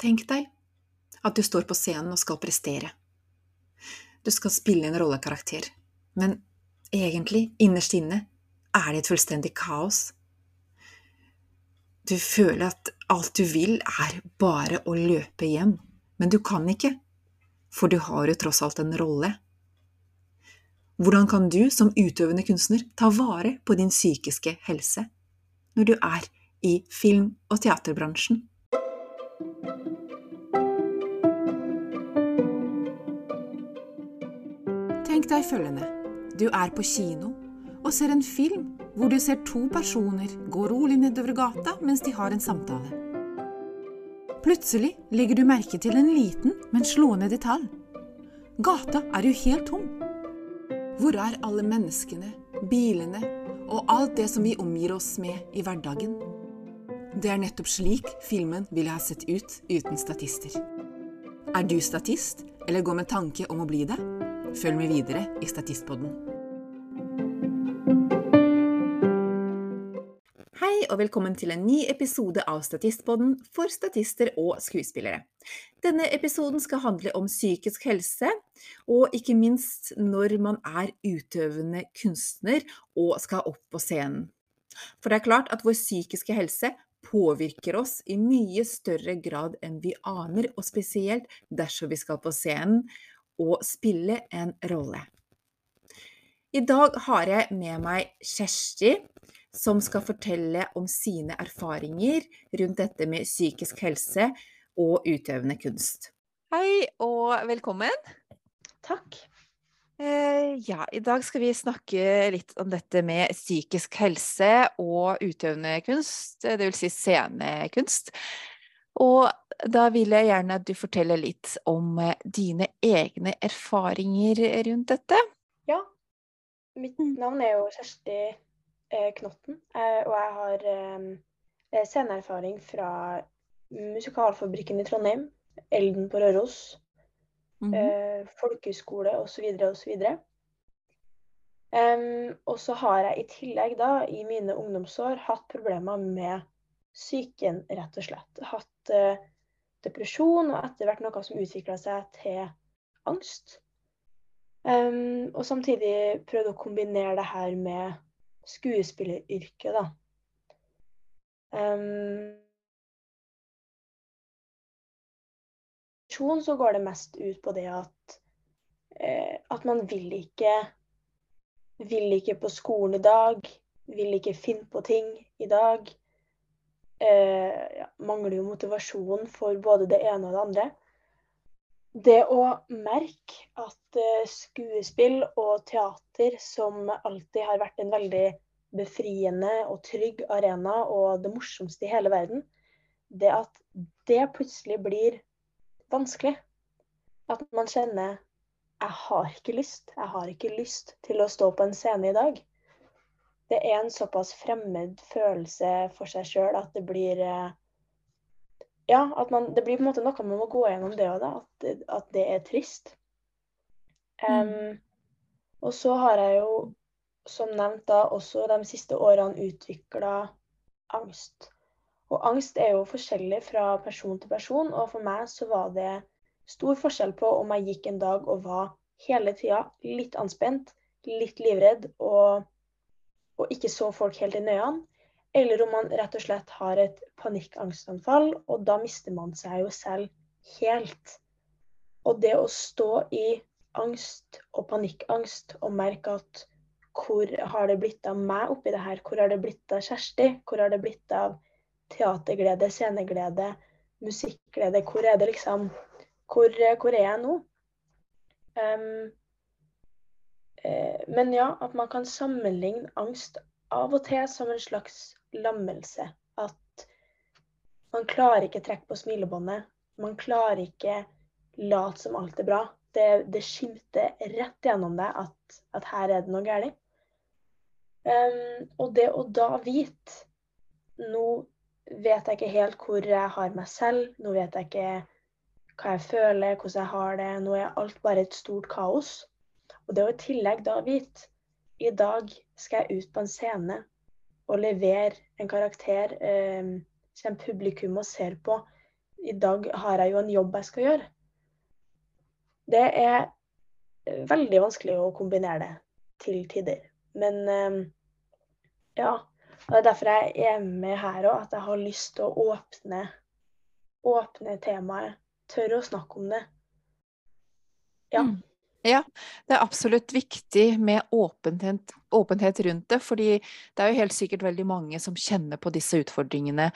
Tenk deg at du står på scenen og skal prestere. Du skal spille en rollekarakter, men egentlig, innerst inne, er det et fullstendig kaos. Du føler at alt du vil, er bare å løpe hjem, men du kan ikke, for du har jo tross alt en rolle. Hvordan kan du som utøvende kunstner ta vare på din psykiske helse når du er i film- og teaterbransjen? Tenk deg følgende. Du er på kino og ser en film hvor du ser to personer gå rolig nedover gata mens de har en samtale. Plutselig legger du merke til en liten, men slående detalj. Gata er jo helt tom. Hvor er alle menneskene, bilene og alt det som vi omgir oss med i hverdagen? Det er nettopp slik filmen ville ha sett ut uten statister. Er du statist, eller går med tanke om å bli det? Følg med videre i Statistpodden. Hei og velkommen til en ny episode av Statistpodden for statister og skuespillere. Denne episoden skal handle om psykisk helse, og ikke minst når man er utøvende kunstner og skal opp på scenen. For det er klart at vår psykiske helse påvirker oss i mye større grad enn vi aner, og spesielt dersom vi skal på scenen og spille en rolle. I dag har jeg med meg Kjersti, som skal fortelle om sine erfaringer rundt dette med psykisk helse og utøvende kunst. Hei og velkommen. Takk. Eh, ja, i dag skal vi snakke litt om dette med psykisk helse og utøvende kunst, det vil si scenekunst. Og da vil jeg gjerne at du forteller litt om eh, dine egne erfaringer rundt dette. Ja. Mitt navn er jo Kjersti eh, Knotten, og jeg har sceneerfaring fra Musikalfabrikken i Trondheim, Elden på Røros, mm -hmm. folkehøyskole osv. osv. Um, og så har jeg i tillegg da, i mine ungdomsår, hatt problemer med psyken, rett og slett. Hatt uh, depresjon, og etter hvert noe som utvikla seg til angst. Um, og samtidig prøvd å kombinere det her med skuespilleryrket, da. Um, så går det mest ut på det at, eh, at man vil ikke Vil ikke på skolen i dag. Vil ikke finne på ting i dag. Eh, ja, mangler jo motivasjon for både det ene og det andre. Det å merke at eh, skuespill og teater, som alltid har vært en veldig befriende og trygg arena og det morsomste i hele verden, det at det plutselig blir vanskelig. At man kjenner jeg har ikke lyst. Jeg har ikke lyst til å stå på en scene i dag. Det er en såpass fremmed følelse for seg sjøl at det blir eh, Ja, at man, det blir på en måte noe man må gå gjennom det òg, at, at, det er trist. Um, og så har jeg jo, som nevnt, da også de siste årene utvikla angst. Og angst er jo forskjellig fra person til person, og for meg så var det stor forskjell på om jeg gikk en dag og var hele tida litt anspent, litt livredd og, og ikke så folk helt i øynene, eller om man rett og slett har et panikkangstanfall, og da mister man seg jo selv helt. Og det å stå i angst og panikkangst og merke at hvor har det blitt av meg oppi det her? Hvor har det blitt av Kjersti? Hvor har det blitt av teaterglede, sceneglede, musikkglede. Hvor er det liksom Hvor, hvor er jeg nå? Um, men ja, at man kan sammenligne angst av og til som en slags lammelse. At man klarer ikke trekke på smilebåndet. Man klarer ikke late som alt er bra. Det, det skimter rett gjennom deg at, at, her er det noe galt. Um, og det å da vite Nå vet jeg ikke helt hvor jeg har meg selv. Nå vet jeg ikke hva jeg føler, hvordan jeg har det. Nå er alt bare et stort kaos. Og det å i tillegg da vite i dag skal jeg ut på en scene og levere en karakter eh, som publikum og ser på i dag har jeg jo en jobb jeg skal gjøre. Det er eh, veldig vanskelig å kombinere det til tider. Men eh, ja. Og det er derfor jeg er med her òg, at jeg har lyst til å åpne, åpne temaet. Tørre å snakke om det. Ja. Mm. Ja, det er absolutt viktig med åpenhet, åpenhet, rundt det. fordi det er jo helt sikkert veldig mange som kjenner på disse utfordringene,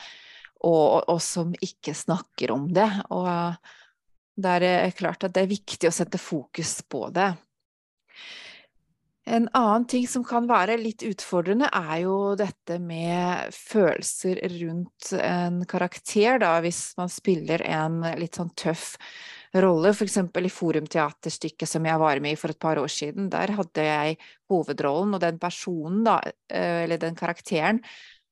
og, og som ikke snakker om det. Og det er klart at det er viktig å sette fokus på det. En annen ting som kan være litt utfordrende, er jo dette med følelser rundt en karakter, da, hvis man spiller en litt sånn tøff rolle, f.eks. i Forumteaterstykket som jeg var med i for et par år siden. Der hadde jeg hovedrollen, og den personen, da, eh, eller den karakteren,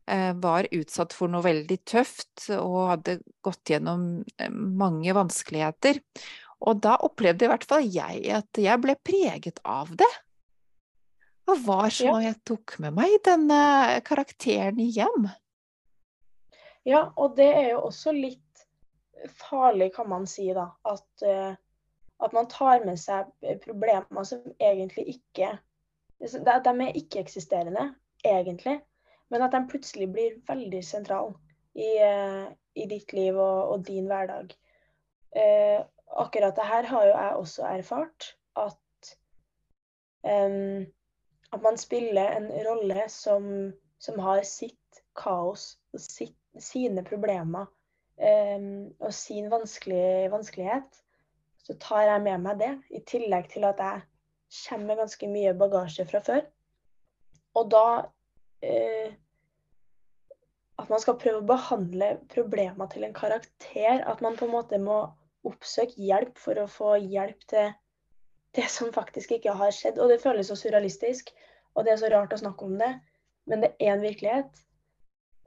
eh, var utsatt for noe veldig tøft og hadde gått gjennom eh, mange vanskeligheter. Og da opplevde i hvert fall jeg at jeg ble preget av det. Hva var som ja. jeg tok med meg denne karakteren hjem. Ja, og det er jo også litt farlig, kan man si, da. At, uh, at man tar med seg problemer som egentlig ikke At De er ikke-eksisterende, egentlig. Men at de plutselig blir veldig sentrale i, uh, i ditt liv og, og din hverdag. Uh, akkurat det her har jo jeg også erfart. At, um, at man spiller en rolle som, som har sitt kaos og sitt, sine problemer um, og sin vanskelighet, så tar jeg med meg det. I tillegg til at jeg kommer med ganske mye bagasje fra før. Og da uh, At man skal prøve å behandle problemer til en karakter. At man på en måte må oppsøke hjelp for å få hjelp til det som faktisk ikke har skjedd. Og det føles så surrealistisk, og det er så rart å snakke om det. Men det er en virkelighet.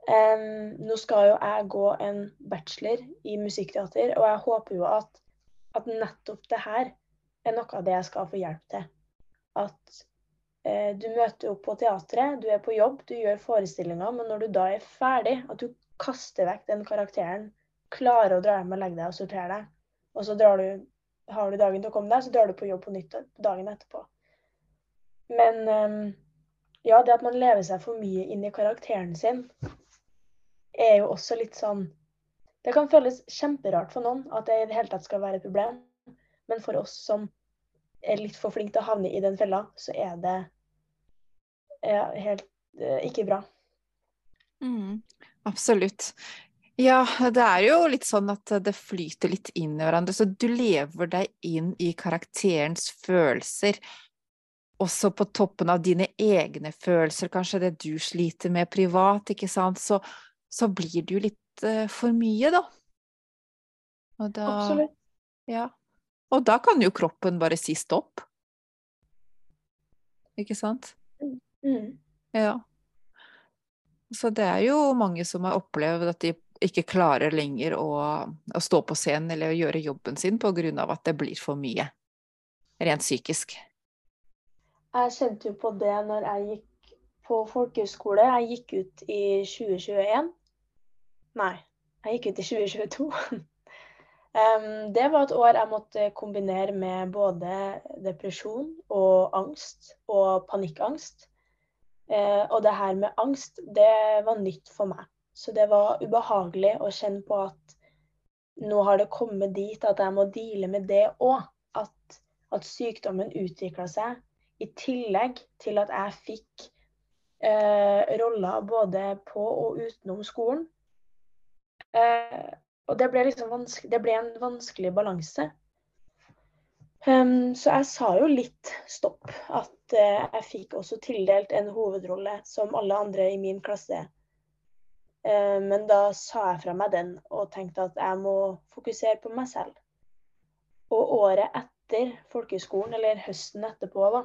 Um, nå skal jo jeg gå en bachelor i musikkteater, og jeg håper jo at, at, nettopp det her er noe av det jeg skal få hjelp til. At uh, du møter opp på teatret, du er på jobb, du gjør forestillinger, men når du da er ferdig, at du kaster vekk den karakteren, klarer å dra hjem og legge deg og sortere deg, og så drar du, har du dagen til å komme deg, så drar du på jobb på nytt dagen etterpå. Men um, ja, det at man lever seg for mye inn i karakteren sin, er jo også litt sånn Det kan føles kjemperart for noen at det i det hele tatt skal være et problem. Men for oss som er litt for flinke til å havne i den fella, så er det ja, helt eh, ikke bra. Mm, absolutt. Ja, det er jo litt sånn at det flyter litt inn i hverandre. Så du lever deg inn i karakterens følelser. Også på toppen av dine egne følelser, kanskje det du sliter med privat, ikke sant. Så så blir det jo litt uh, for mye, da. da. Absolutt. Ja. Og da kan jo kroppen bare si stopp. Ikke sant? Mm. mm. Ja. Så det er jo mange som har opplevd at de ikke klarer lenger å, å stå på scenen eller å gjøre jobben sin av at det blir for mye. Rent psykisk. Jeg kjente jo på det når jeg gikk på folkehøyskole. Jeg gikk ut i 2021. Nei, jeg gikk ut i 2022. um, det var et år jeg måtte kombinere med både depresjon og angst og panikkangst. Uh, og det her med angst, det var nytt for meg. Så det var ubehagelig å kjenne på at nå har det kommet dit at jeg må deale med det òg. At, at, sykdommen utvikla seg i tillegg til at jeg fikk eh, roller både på og utenom skolen. Eh, og det ble, liksom det ble en vanskelig balanse. Um, så jeg sa jo litt stopp. At uh, jeg fikk også tildelt en hovedrolle som alle andre i min klasse. Uh, men da sa jeg fra meg den og tenkte at jeg må fokusere på meg selv. Og året etter folkehøyskolen, eller høsten etterpå, da,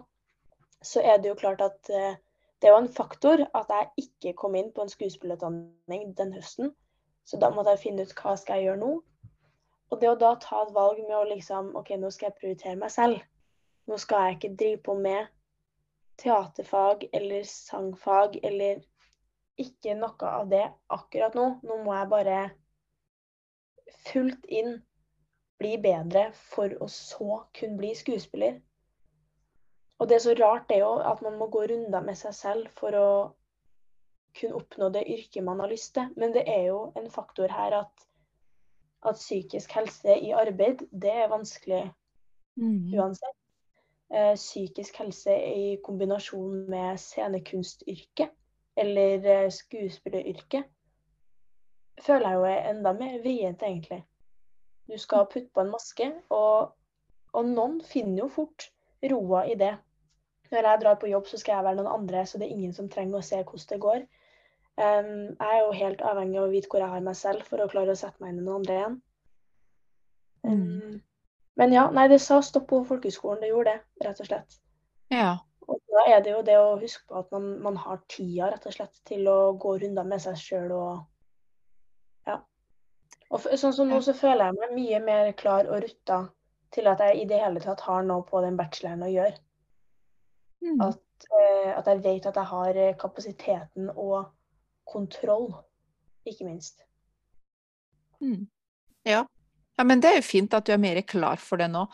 så er det jo klart at uh, det er jo en faktor at jeg ikke kom inn på en skuespillerutdanning den høsten. Så da måtte jeg finne ut hva skal jeg gjøre nå. Og det å da ta et valg med å liksom OK, nå skal jeg prioritere meg selv. Nå skal jeg ikke drive på med teaterfag eller sangfag eller ikke noe av det akkurat nå. Nå må jeg bare fullt inn bli bedre for å så kunne bli skuespiller. Og det er så rart det er jo at man må gå runder med seg selv for å kunne oppnå det yrket man har lyst til. Men det er jo en faktor her at, at psykisk helse i arbeid, det er vanskelig mm. uansett. Eh, psykisk helse i kombinasjon med scenekunstyrket eller eh, skuespilleryrket føler jeg jo er enda mer vrient, egentlig. Du skal putte på en maske, og, og noen finner jo fort roa i det. Når jeg drar på jobb, så skal jeg være noen andre, så det er ingen som trenger å se hvordan det går. Um, jeg er jo helt avhengig av å vite hvor jeg har meg selv, for å klare å sette meg inn i noen andre igjen. Um. Men ja, nei, det sa stopp på folkehøgskolen. Det gjorde det, rett og slett. Ja. Da er det jo det å huske på at man, man har tida rett og slett til å gå runder med seg sjøl og og sånn som nå så føler jeg meg mye mer klar og rutta til at jeg i det hele tatt har noe på den bacheloren å gjøre. Mm. At, eh, at, jeg vet at jeg har eh, kapasiteten og kontroll, ikke minst. Mm. Ja. ja. men det er jo fint at du er mer klar for det nå.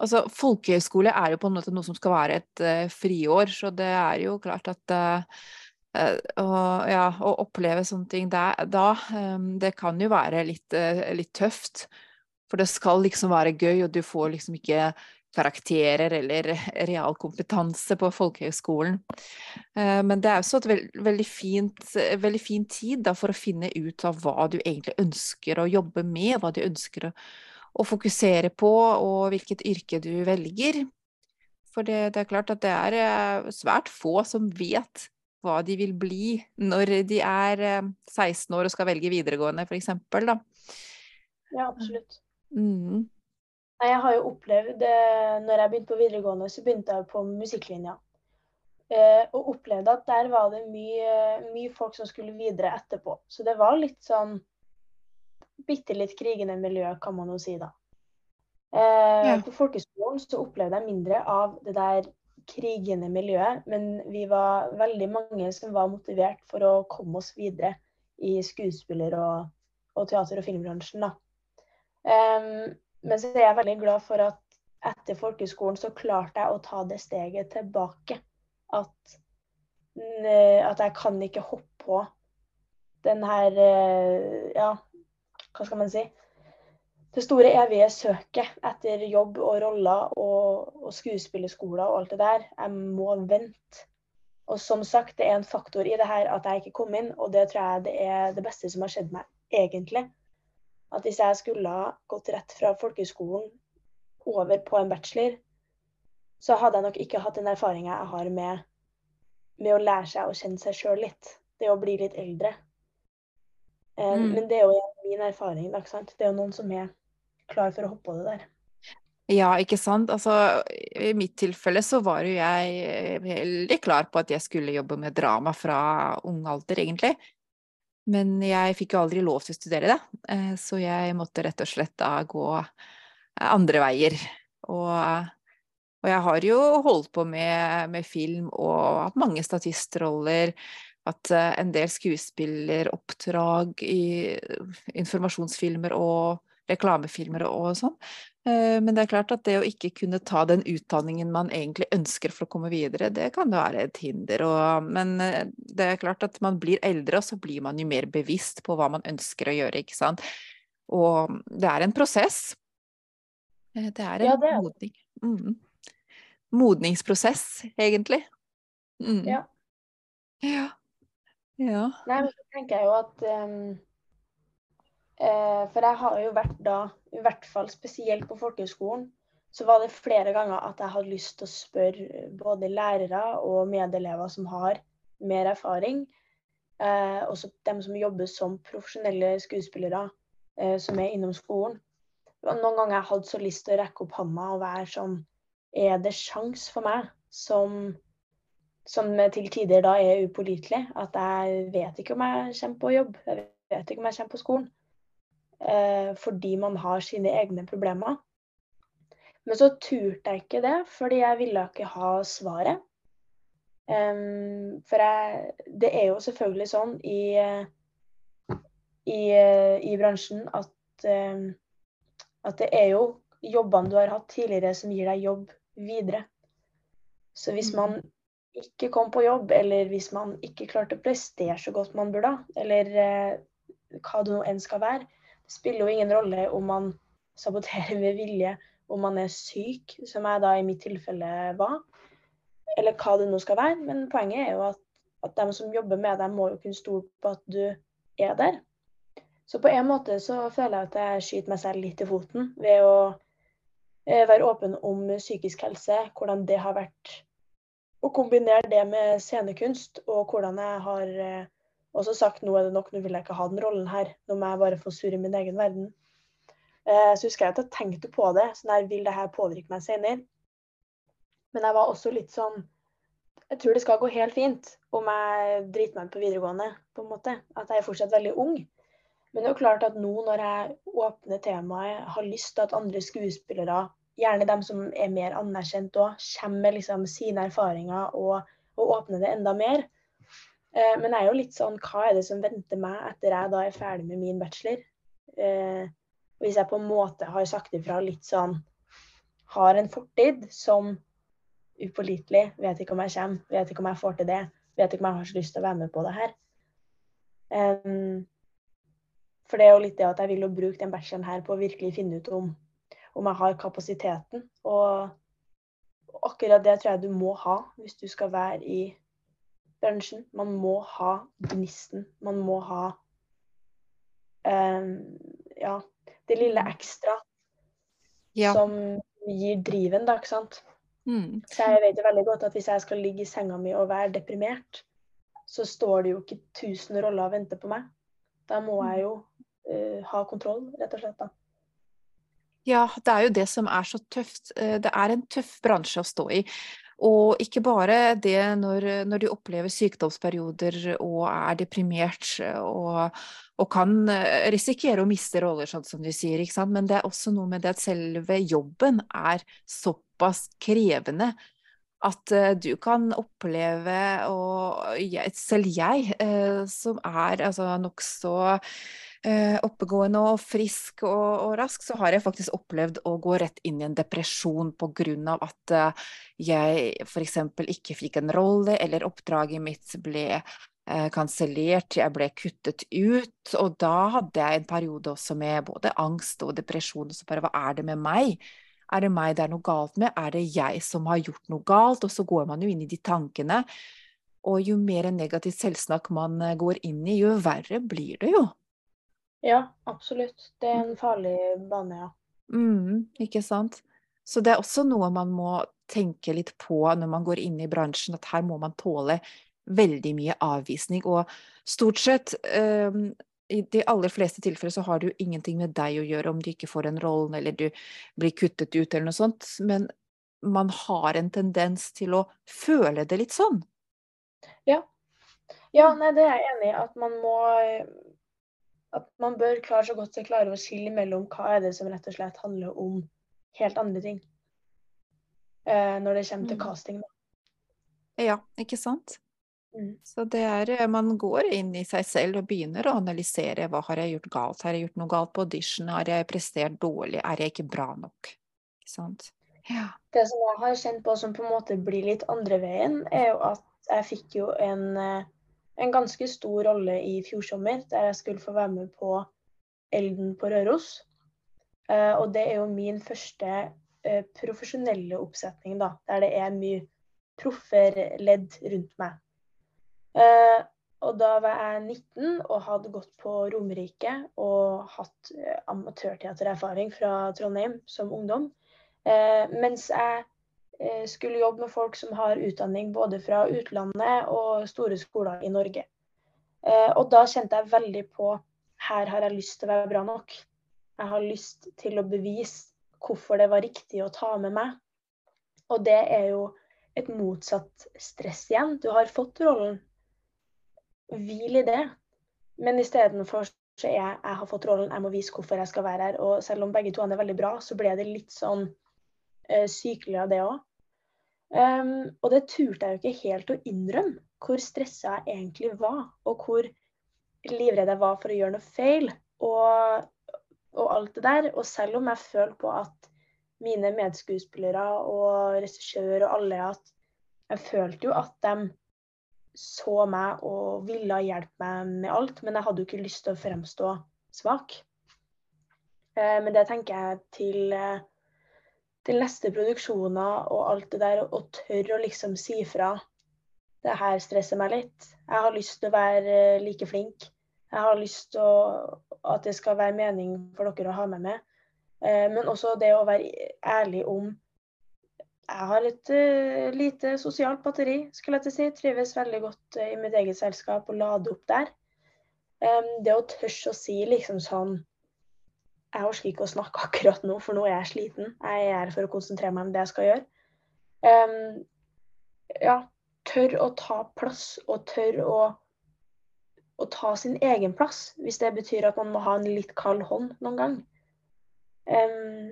Altså, Folkehøyskole er jo på en måte noe som skal være et uh, friår, så det er jo klart at uh, Uh, ja, å oppleve sånne ting der, da, um, det kan jo være litt, litt, tøft. For det skal liksom være gøy, og du får liksom ikke karakterer eller realkompetanse på folkehøyskolen. Men det er også et veld, veldig, fint, veldig fin tid da, for å finne ut av hva du egentlig ønsker å jobbe med, hva du ønsker å, å fokusere på, og hvilket yrke du velger. For det, det er klart at det er svært få som vet hva de vil bli når de er 16 eh, år og skal velge videregående, f.eks. Ja, absolutt. Mm. Jeg har jo opplevd når jeg begynte på videregående, så begynte jeg på musikklinja. Eh, og opplevde at der var det mye, mye folk som skulle videre etterpå. Så det var litt sånn bitte litt krigende miljø, kan man jo si da. Eh, ja. På folkeskolen så opplevde jeg mindre av det der krigende miljøet, men vi var veldig mange som var motivert for å komme oss videre i skuespiller- og, og teater- og filmbransjen. Da. Um, men så er jeg veldig glad for at etter folkeskolen så klarte jeg å ta det steget tilbake. At, at jeg kan ikke hoppe på den her eh, Ja, hva skal man si? det store evige søket etter jobb og roller og, og skuespillerskoler og alt det der. Jeg må vente. Og som sagt, det er en faktor i det her at jeg ikke kom inn, og det tror jeg det er det beste som har skjedd meg, egentlig. At hvis jeg skulle ha gått rett fra folkehøyskolen over på en bachelor, så hadde jeg nok ikke hatt den erfaringa jeg har med, med, å lære seg å kjenne seg sjøl litt. Det å bli litt eldre. Um, mm. Men det er jo min erfaring. Det er jo noen som er klar for å hoppe på det der. Ja, ikke sant. Altså, I mitt tilfelle så var jo jeg veldig klar på at jeg skulle jobbe med drama fra ung alder, egentlig. Men jeg fikk jo aldri lov til å studere det, eh, så jeg måtte rett og slett da gå andre veier. Og, og jeg har jo holdt på med, med film og hatt mange statistroller hatt eh, en del skuespilleroppdrag i informasjonsfilmer og reklamefilmer og sånn. Eh, men det er klart at det å ikke kunne ta den utdanningen man egentlig ønsker for å komme videre, det kan være et hinder. Og, men eh, det er klart at man blir eldre, og så blir man jo mer bevisst på hva man ønsker å gjøre, ikke sant. Og det er en prosess. Eh, det er en ja, det er. modning. Mm. Modningsprosess, egentlig. Mm. Ja. ja. Ja. Nei, men så tenker jeg jo at um Eh, for jeg har jo vært da, i hvert fall spesielt på folkehøgskolen, så var det flere ganger at jeg hadde lyst til å spørre både lærere og medelever som har mer erfaring, eh, også dem som jobber som profesjonelle skuespillere eh, som er innom skolen. Noen ganger jeg hadde så lyst til å rekke opp hånda og være sånn Er det sjans for meg, som, som til tider da er upålitelig, at jeg vet ikke om jeg kommer på jobb, jeg vet ikke om jeg kommer på skolen eh, fordi man har sine egne problemer. Men så turte jeg ikke det, fordi jeg ville ikke ha svaret. Um, for jeg, det er jo selvfølgelig sånn i, i, i bransjen at eh, at det er jo jobbene du har hatt tidligere som gir deg jobb videre. Så hvis man Mm. Ikke kom på jobb, eller hvis man ikke klarte å prestere så godt man burde, eller eh, hva det nå enn skal være, det spiller jo ingen rolle om man saboterer med vilje, om man er syk, som jeg da i mitt tilfelle var, eller hva det nå skal være. Men poenget er jo at, at de som jobber med deg, må jo kunne stole på at du er der. Så på en måte så føler jeg at jeg skyter meg selv litt i foten ved å eh, være åpen om psykisk helse, hvordan det har vært å kombinere det med scenekunst, og hvordan jeg har eh, også sagt nå er det nok, nå vil jeg ikke ha den rollen her, nå må jeg bare få surre min egen verden. Eh, så husker jeg at jeg tenkte på det, sånn her, vil det her påvirke meg senere? Men jeg var også litt sånn Jeg tror det skal gå helt fint om jeg driter meg ut på videregående, på en måte. At jeg er fortsatt veldig ung. Men det er jo klart at nå når jeg åpner temaet, har lyst til at andre skuespillere, gjerne dem som er mer anerkjent òg, kommer med liksom sine erfaringer og, og åpner det enda mer. Eh, men jeg er jo litt sånn, hva er det som venter meg etter jeg da er ferdig med min bachelor? Eh, hvis jeg på en måte har sagt ifra litt sånn Har en fortid som upålitelig, vet ikke om jeg kommer, vet ikke om jeg får til det, vet ikke om jeg har så lyst til å være med på det her. Um, for det er jo litt det at jeg vil jo bruke den bacheloren her på å virkelig finne ut om, om jeg har kapasiteten. Og, akkurat det tror jeg du må ha hvis du skal være i bransjen. Man må ha gnisten. Man må ha um, ja, det lille ekstra Ja. som gir driven, da, ikke sant. Mm. Så jeg vet jo veldig godt at hvis jeg skal ligge i senga mi og være deprimert, så står det jo ikke tusen roller og venter på meg. Da må jeg jo uh, ha kontroll, rett og slett. da. Ja, det er jo det som er så tøft. Eh, Det er en tøff bransje å stå i. Og ikke bare det når, når du opplever sykdomsperioder og er deprimert og, og kan eh, risikere å miste roller, sånn som du sier, ikke sant? men det er også noe med det at selve jobben er såpass krevende at eh, du kan oppleve, og selv jeg, eh, som er altså nokså eh, oppegående og frisk og, og rask, så har jeg faktisk opplevd å gå rett inn i en depresjon av at eh, jeg f.eks. ikke fikk en rolle, eller oppdraget mitt ble eh, kansellert, jeg ble kuttet ut. Og da hadde jeg en periode også med både angst og depresjon. Og så bare hva er det med meg? Er det meg det er noe galt med? Er det jeg som har gjort noe galt? Og så går man jo inn i de tankene. Og jo mer negativt selvsnakk man eh, går inn i, jo verre blir det jo. Ja, absolutt. Det er en farlig bane, ja. Mm, ikke sant? Så det er også noe man må tenke litt på når man går inn i bransjen, at her må man tåle veldig mye avvisning. Og stort sett, um, i de aller fleste tilfeller så har det jo ingenting med deg å gjøre om du ikke får en rollen eller du blir kuttet ut eller noe sånt, men man har en tendens til å føle det litt sånn. Ja, ja nei, det er jeg enig i. At man må At man bør klare så godt seg klare å skille mellom hva er det som rett og slett handler om helt andre ting. Eh, når det kommer til Mm. casting, da. Ja, ikke sant? Mm. Så det er, eh, man går inn i seg selv og begynner å analysere hva har jeg gjort galt, har jeg gjort noe galt på audition, har jeg prestert dårlig, er jeg ikke bra nok? Ikke sant? Ja. Det som jeg har kjent på som på en måte blir litt andre veien, er jo at jeg fikk jo en, eh, en ganske stor rolle i fjor sommer, der jeg skulle få være med på Elden på Røros. Eh, og det er jo min første eh, profesjonelle oppsetning, da, der det er mye profferledd rundt meg. Eh, og da var jeg 19 og hadde gått på Romerike og hatt amatørteatererfaring fra Trondheim som ungdom. Mens jeg skulle jobbe med folk som har utdanning både fra utlandet og store skoler i Norge. Eh, og da kjente jeg veldig på her har jeg lyst til å være bra nok. Jeg har lyst til å bevise hvorfor det var riktig å ta med meg. Og det er jo et motsatt stress igjen. Du har fått rollen. Hvil i det. Men istedenfor så er jeg jeg har fått rollen, jeg må vise hvorfor jeg skal være her. Og selv om begge to er veldig bra, så ble det litt sånn uh, sykelig av det òg. Um, og det turte jeg jo ikke helt å innrømme, hvor stressa jeg egentlig var. Og hvor livredd jeg var for å gjøre noe feil. Og og alt det der. Og selv om jeg føler på at mine medskuespillere og regissør og alle at Jeg følte jo at de så meg og ville hjelpe meg med alt, men jeg hadde jo ikke lyst til å fremstå svak. Uh, men det tenker jeg til, eh, til neste produksjoner og alt det der, og tør å liksom si fra. Det her stresser meg litt. Jeg har lyst til å være eh, like flink. Jeg har lyst til å, at det skal være mening for dere å ha med meg. Men også det å være ærlig om jeg har et uh, lite sosialt batteri, skulle jeg til å si. Trives veldig godt i mitt eget selskap og lade opp der. Det å tørre å si liksom sånn Jeg orker ikke å snakke akkurat nå, for nå er jeg sliten. Jeg er her for å konsentrere meg om det jeg skal gjøre. Um, ja, tør å ta plass, og tør å, å, ta sin egen plass. Hvis det betyr at man må ha en litt kald hånd noen gang. Um,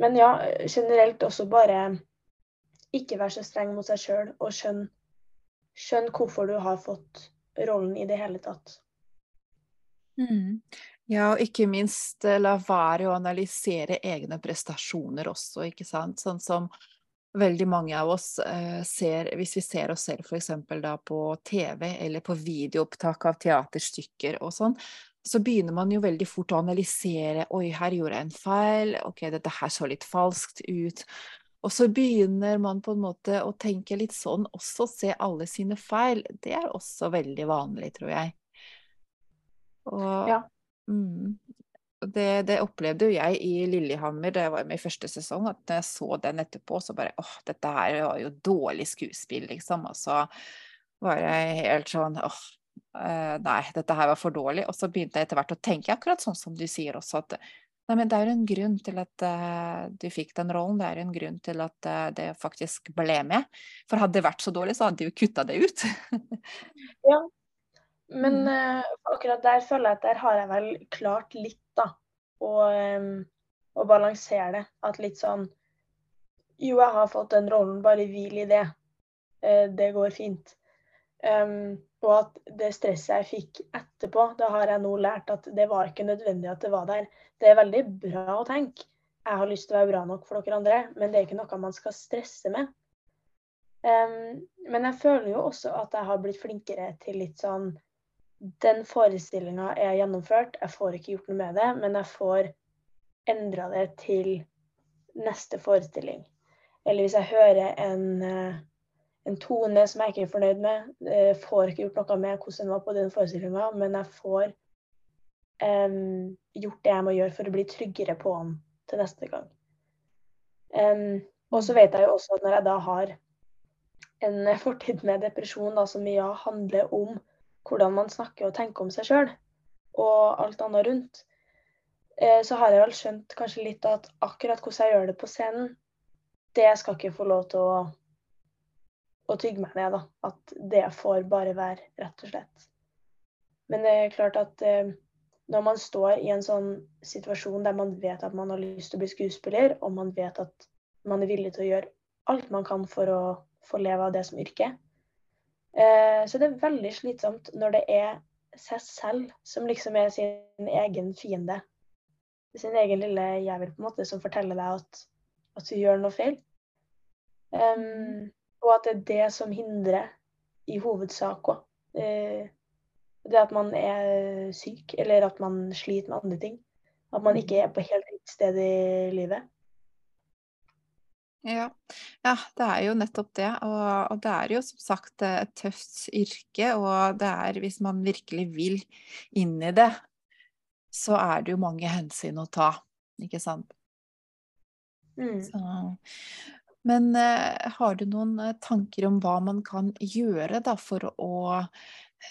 men ja, generelt også bare ikke være så streng mot seg sjøl, og skjønn, skjønn hvorfor du har fått rollen i det hele tatt. Mm. Ja, og ikke minst eh, la være å analysere egne prestasjoner også, ikke sant. Sånn som veldig mange av oss eh, ser, hvis vi ser oss selv f.eks. da på TV eller på videoopptak av teaterstykker og sånn, så begynner man jo veldig fort å analysere Oi, her gjorde jeg en feil. Ok, dette her så litt falskt ut. Og så begynner man på en måte å tenke litt sånn, også se alle sine feil. Det er også veldig vanlig, tror jeg. Og, ja. Mm, det, det, opplevde jo jeg i Lillehammer da jeg var med i første sesong, at når jeg så den etterpå, så bare åh, dette her var jo dårlig skuespill, liksom. Og så var jeg helt sånn åh, Uh, nei, dette her var for dårlig. Og så begynte jeg etter hvert å tenke akkurat sånn som du sier også, at nei, men det er jo en grunn til at uh, du fikk den rollen. Det er jo en grunn til at uh, det faktisk ble med. For hadde det vært så dårlig, så hadde de jo kutta det ut. ja, men mm. akkurat der føler jeg at der har jeg vel klart litt, da. Å, um, å balansere det. At litt sånn Jo, jeg har fått den rollen, bare hvil i det. det går fint. Um, og at det stresset jeg fikk etterpå, da har jeg nå lært at det var ikke nødvendig at det var der. Det er veldig bra å tenke. Jeg har lyst til å være bra nok for dere andre, men det er ikke noe man skal stresse med. Um, men jeg føler jo også at jeg har blitt flinkere til litt sånn Den forestillinga er gjennomført, jeg får ikke gjort noe med det, men jeg får endra det til neste forestilling. Eller hvis jeg hører en uh, en tone som jeg ikke er fornøyd med. Eh, får ikke gjort noe med hvordan den var på den forestillinga, men jeg får um, gjort det jeg må gjøre for å bli tryggere på den til neste gang. Um, og så vet jeg jo også at når jeg da har en fortid med depresjon da, som ja handler om hvordan man snakker og tenker om seg sjøl, og alt annet rundt, eh, så har jeg vel skjønt kanskje litt at akkurat hvordan jeg gjør det på scenen, det skal ikke få lov til å å tygge meg ned. da, At det får bare være, rett og slett. Men det er klart at eh, når man står i en sånn situasjon der man vet at man har lyst til å bli skuespiller, og man vet at man er villig til å gjøre alt man kan for å få leve av det som yrke, så det er veldig slitsomt når det er seg selv som liksom er sin egen fiende. Sin egen lille jævel på en måte som forteller deg at, at du gjør noe feil. Um, og at det er det som hindrer i hovedsak òg. Uh, det at man er syk, eller at man sliter med andre ting. At man ikke er på helt riktig sted i livet. Ja. ja. det er jo nettopp det. Og, og, det er jo som sagt et tøft yrke. Og det er, hvis man virkelig vil inn i det, så er det jo mange hensyn å ta. Ikke sant? Mm. Så, men eh, har du noen eh, tanker om hva man kan gjøre da, for, å,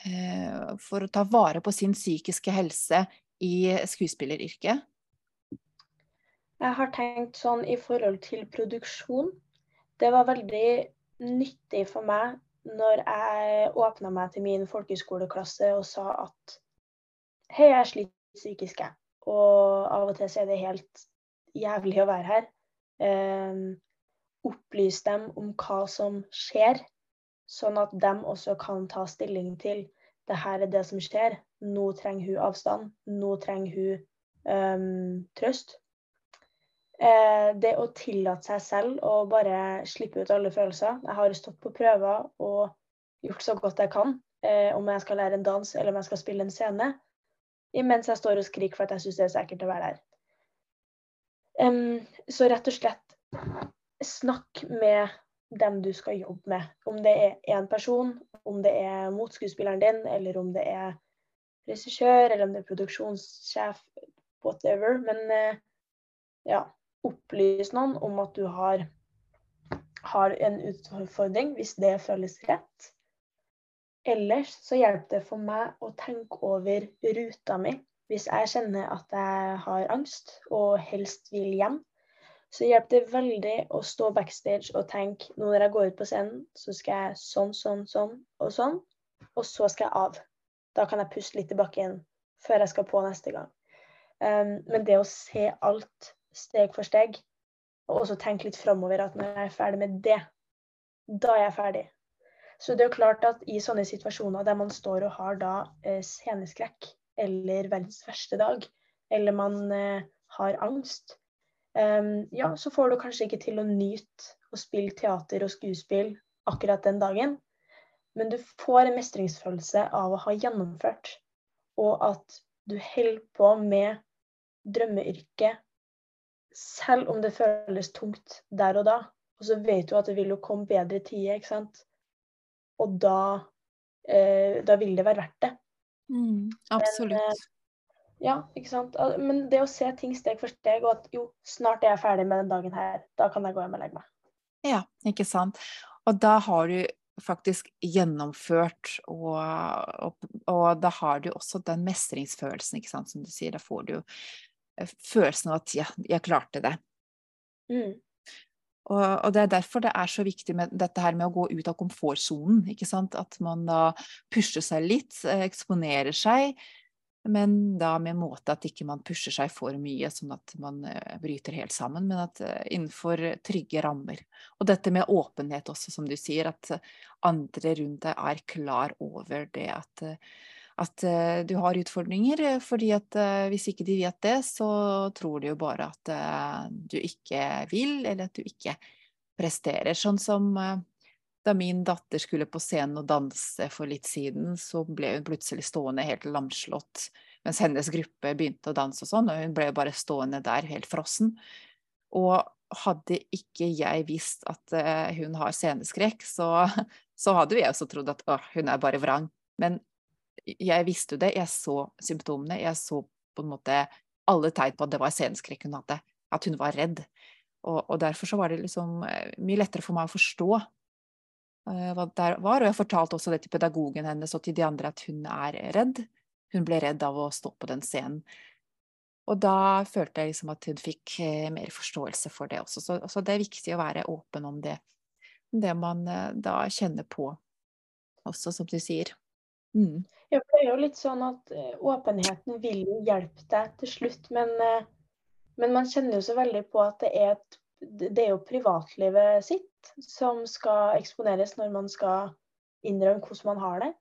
eh, for å ta vare på sin psykiske helse i skuespilleryrket? Jeg har tenkt sånn i forhold til produksjon. Det var veldig nyttig for meg når jeg åpna meg til min folkehøyskoleklasse og sa at hei, jeg sliter psykisk, jeg. Og av og til så er det helt jævlig å være her. Eh, opplyse dem om hva som skjer, sånn at de også kan ta stilling til det her er det som skjer. Nå trenger hun avstand. Nå trenger hun um, trøst. Eh, det å tillate seg selv å bare slippe ut alle følelser. Jeg har stått på prøver og gjort så godt jeg kan, eh, om jeg skal lære en dans eller om jeg skal spille en scene, imens jeg står og skriker for at jeg syns det er så ekkelt å være der. Så rett og slett snakk med dem du skal jobbe med. Om det er én person, om det er motskuespilleren din, eller om det er regissør, eller om det er produksjonssjef, whatever. Men eh, ja, opplys noen om at du har, har en utfordring, hvis det føles rett. Ellers så hjelper det for meg å tenke over ruta mi. Hvis jeg kjenner at jeg har angst og helst vil hjem, så hjelper det veldig å stå backstage og tenke nå når jeg går ut på scenen, så skal jeg sånn, sånn, sånn og sånn. Og så skal jeg av. Da kan jeg puste litt i bakken før jeg skal på neste gang. Um, men det å se alt steg for steg, og også tenke litt framover at når jeg er ferdig med det, da er jeg ferdig. Så det er jo klart at i sånne situasjoner der man står og har da eh, sceneskrekk, eller verdens verste dag, eller man eh, har angst, um, ja, så får du kanskje ikke til å nyte å spille teater og skuespill akkurat den dagen. Men du får en mestringsfølelse av å ha gjennomført, og at du holder på med drømmeyrket selv om det føles tungt der og da. Og så vet du at det vil jo komme bedre tider, ikke sant. Og da, eh, da vil det være verdt det. Mm, absolutt. Men, eh, ja, ikke sant. Men det å se ting steg for steg, og at jo, snart er jeg ferdig med den dagen her, da kan jeg gå hjem og legge meg. Ja, ikke sant. Og da har du faktisk gjennomført, og, og, og da har du også den mestringsfølelsen, ikke sant, som du sier. Da får du følelsen av at ja, jeg klarte det. Mm. Og, og, det er derfor det er så viktig med dette her med å gå ut av komfortsonen. ikke sant? At man da pusher seg litt, eh, eksponerer seg, men da med måte at ikke man pusher seg for mye, sånn at man uh, bryter helt sammen, men at innenfor trygge rammer. Og dette med åpenhet også, som du sier, at andre rundt deg er klar over det at, at uh, du har utfordringer. fordi at hvis ikke de vet det, så tror de jo bare at du ikke vil, eller at du ikke presterer. Sånn som da min datter skulle på scenen og danse for litt siden, så ble hun plutselig stående helt lamslått mens hennes gruppe begynte å danse og sånn, og hun ble bare stående der helt frossen. Og hadde ikke jeg visst at hun har sceneskrekk, så, så hadde jeg også trodd at å, hun er bare vrang. Men jeg visste jo det, jeg så symptomene, jeg så på en måte alle tegn på at det var sceneskrekk hun hadde, at hun var redd. Og, og derfor så var det liksom eh, mye lettere for meg å forstå uh, hva det var. Og jeg fortalte også det til pedagogen hennes og til de andre at hun er redd. Hun ble redd av å stå på den scenen. Og da følte jeg liksom at hun fikk eh, mer forståelse for det også. Så, så, det er viktig å være åpen om det. Det man da kjenner på også, som du sier. Mm. Ja, for det er jo litt sånn at åpenheten vil jo hjelpe deg til slutt, men, men man kjenner jo så veldig på at det er, et, det er jo privatlivet sitt som skal eksponeres når man skal innrømme hvordan man har det.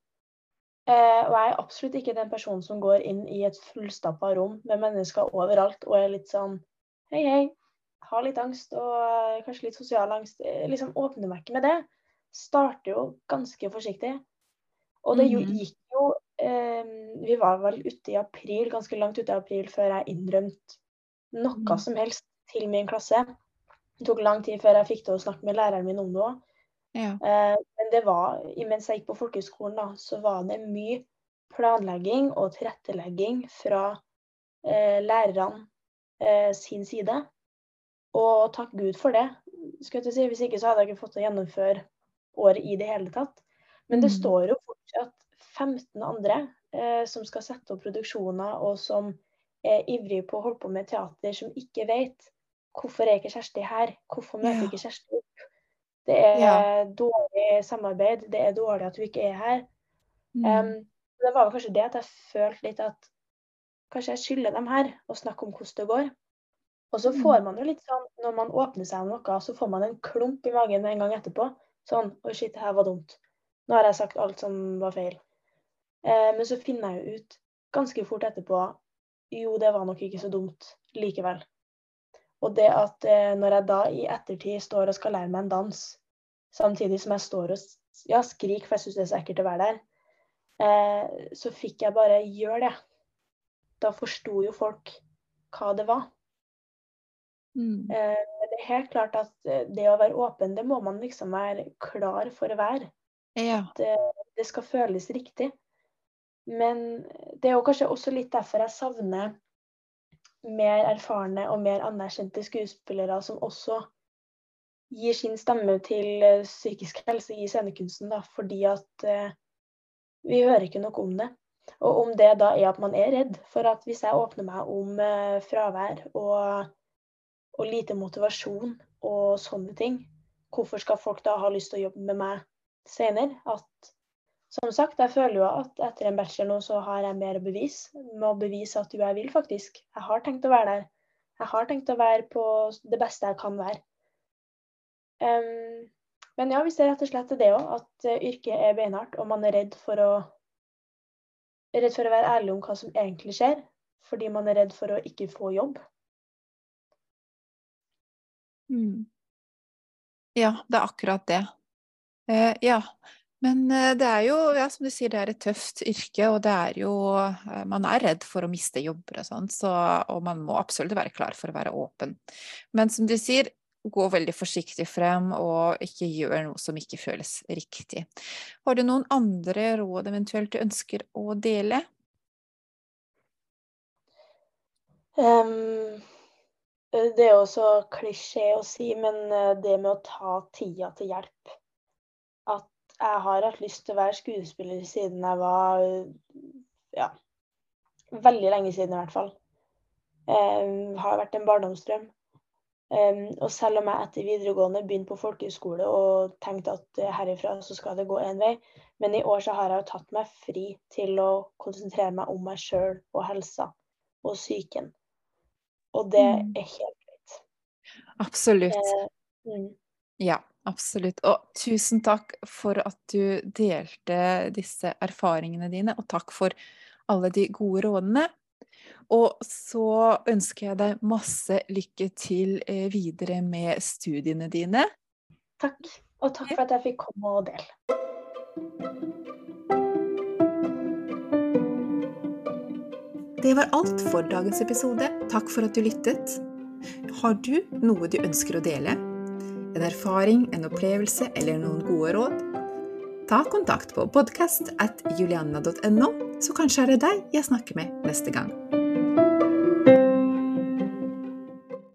Eh, og jeg er absolutt ikke den personen som går inn i et fullstappa rom med mennesker overalt og er litt sånn Hei, hei. Har litt angst og eh, kanskje litt sosial angst. Eh, liksom åpner meg ikke med det. Starter jo ganske forsiktig. Og det mhm. gikk jo eh, Vi var vel ute i april, ganske langt ute i april før jeg innrømte noe mm. som helst til min klasse. Det tok lang tid før jeg fikk til å snakke med læreren min om det òg. Ja. Eh, men det var, mens jeg gikk på folkehøgskolen, da, så var det mye planlegging og tilrettelegging fra eh, lærerne eh, sin side. Og takk Gud for det. skal jeg si. Hvis ikke så hadde jeg ikke fått til å gjennomføre året i det hele tatt. Men det mm. står jo fortsatt 15 andre eh, som skal sette opp produksjoner, og som er ivrige på å holde på med teater, som ikke vet Hvorfor er ikke Kjersti her? Hvorfor møter ja. ikke Kjersti opp? Det er ja. dårlig samarbeid. Det er dårlig at hun ikke er her. Mm. Um, det var kanskje det at jeg følte litt at kanskje jeg skylder dem her å snakke om hvordan det går. Og så får mm. man jo litt sånn, når man åpner seg om noe, så får man en klump i magen en gang etterpå. Sånn Oi, shit, det her var dumt. Nå har jeg sagt alt som var feil. Eh, men så finner jeg jo ut ganske fort etterpå jo, det var nok ikke så dumt likevel. Og det at eh, når jeg da i ettertid står og skal lære meg en dans, samtidig som jeg står og ja, skriker, for jeg syns det er så ekkelt å være der, eh, så fikk jeg bare gjøre det. Da forsto jo folk hva det var. Mm. Eh, det er helt klart at eh, det å være åpen, det må man liksom være klar for å være. Ja. At det, eh, skal føles riktig. Men det er jo kanskje også litt derfor jeg savner mer erfarne og mer anerkjente skuespillere som også gir sin stemme til psykisk helse i scenekunsten. Da, fordi at eh, vi hører ikke noe om det. Og om det da er at man er redd for at hvis jeg åpner meg om eh, fravær og, og, lite motivasjon og sånne ting, hvorfor skal folk da ha lyst til å jobbe med meg senere? At som sagt, jeg føler jo at etter en bachelor nå så har jeg mer å bevise. Med å bevise at jo, jeg vil faktisk. Jeg har tenkt å være der. Jeg har tenkt å være på det beste jeg kan være. Um, men ja, vi ser rett og slett det òg, at uh, yrket er beinhardt, og man er redd for å redd for å være ærlig om hva som egentlig skjer, fordi man er redd for å ikke få jobb. Mm. Ja, det er akkurat det. Eh, ja. Men eh, det er jo, ja, som du sier, det er et tøft yrke, og det er jo eh, Man er redd for å miste jobber og sånn, så, og man må absolutt være klar for å være åpen. Men som du sier, gå veldig forsiktig frem og ikke gjør noe som ikke føles riktig. Har du noen andre råd eventuelt du ønsker å dele? Um, det er jo så klisjé å si, men det med å ta tida til hjelp jeg har hatt lyst til å være skuespiller siden jeg var ja, veldig lenge siden i hvert fall. Um, har vært en barndomsdrøm. Um, og selv om jeg etter videregående begynte på folkehøyskole og tenkte at herifra så skal det gå én vei, men i år så har jeg jo tatt meg fri til å konsentrere meg om meg sjøl og helsa og psyken. Og det mm. er helt greit. Absolutt. Uh, mm. Ja, absolutt. Og tusen takk for at du delte disse erfaringene dine, og takk for alle de gode rådene. Og så ønsker jeg deg masse lykke til eh, videre med studiene dine. Takk. Og takk for at jeg fikk komme og dele. Det var alt for dagens episode. Takk for at du lyttet. Har du noe du ønsker å dele? En erfaring, en opplevelse eller noen gode råd? Ta kontakt på podkast.julianna.no, så kanskje er det deg jeg snakker med neste gang.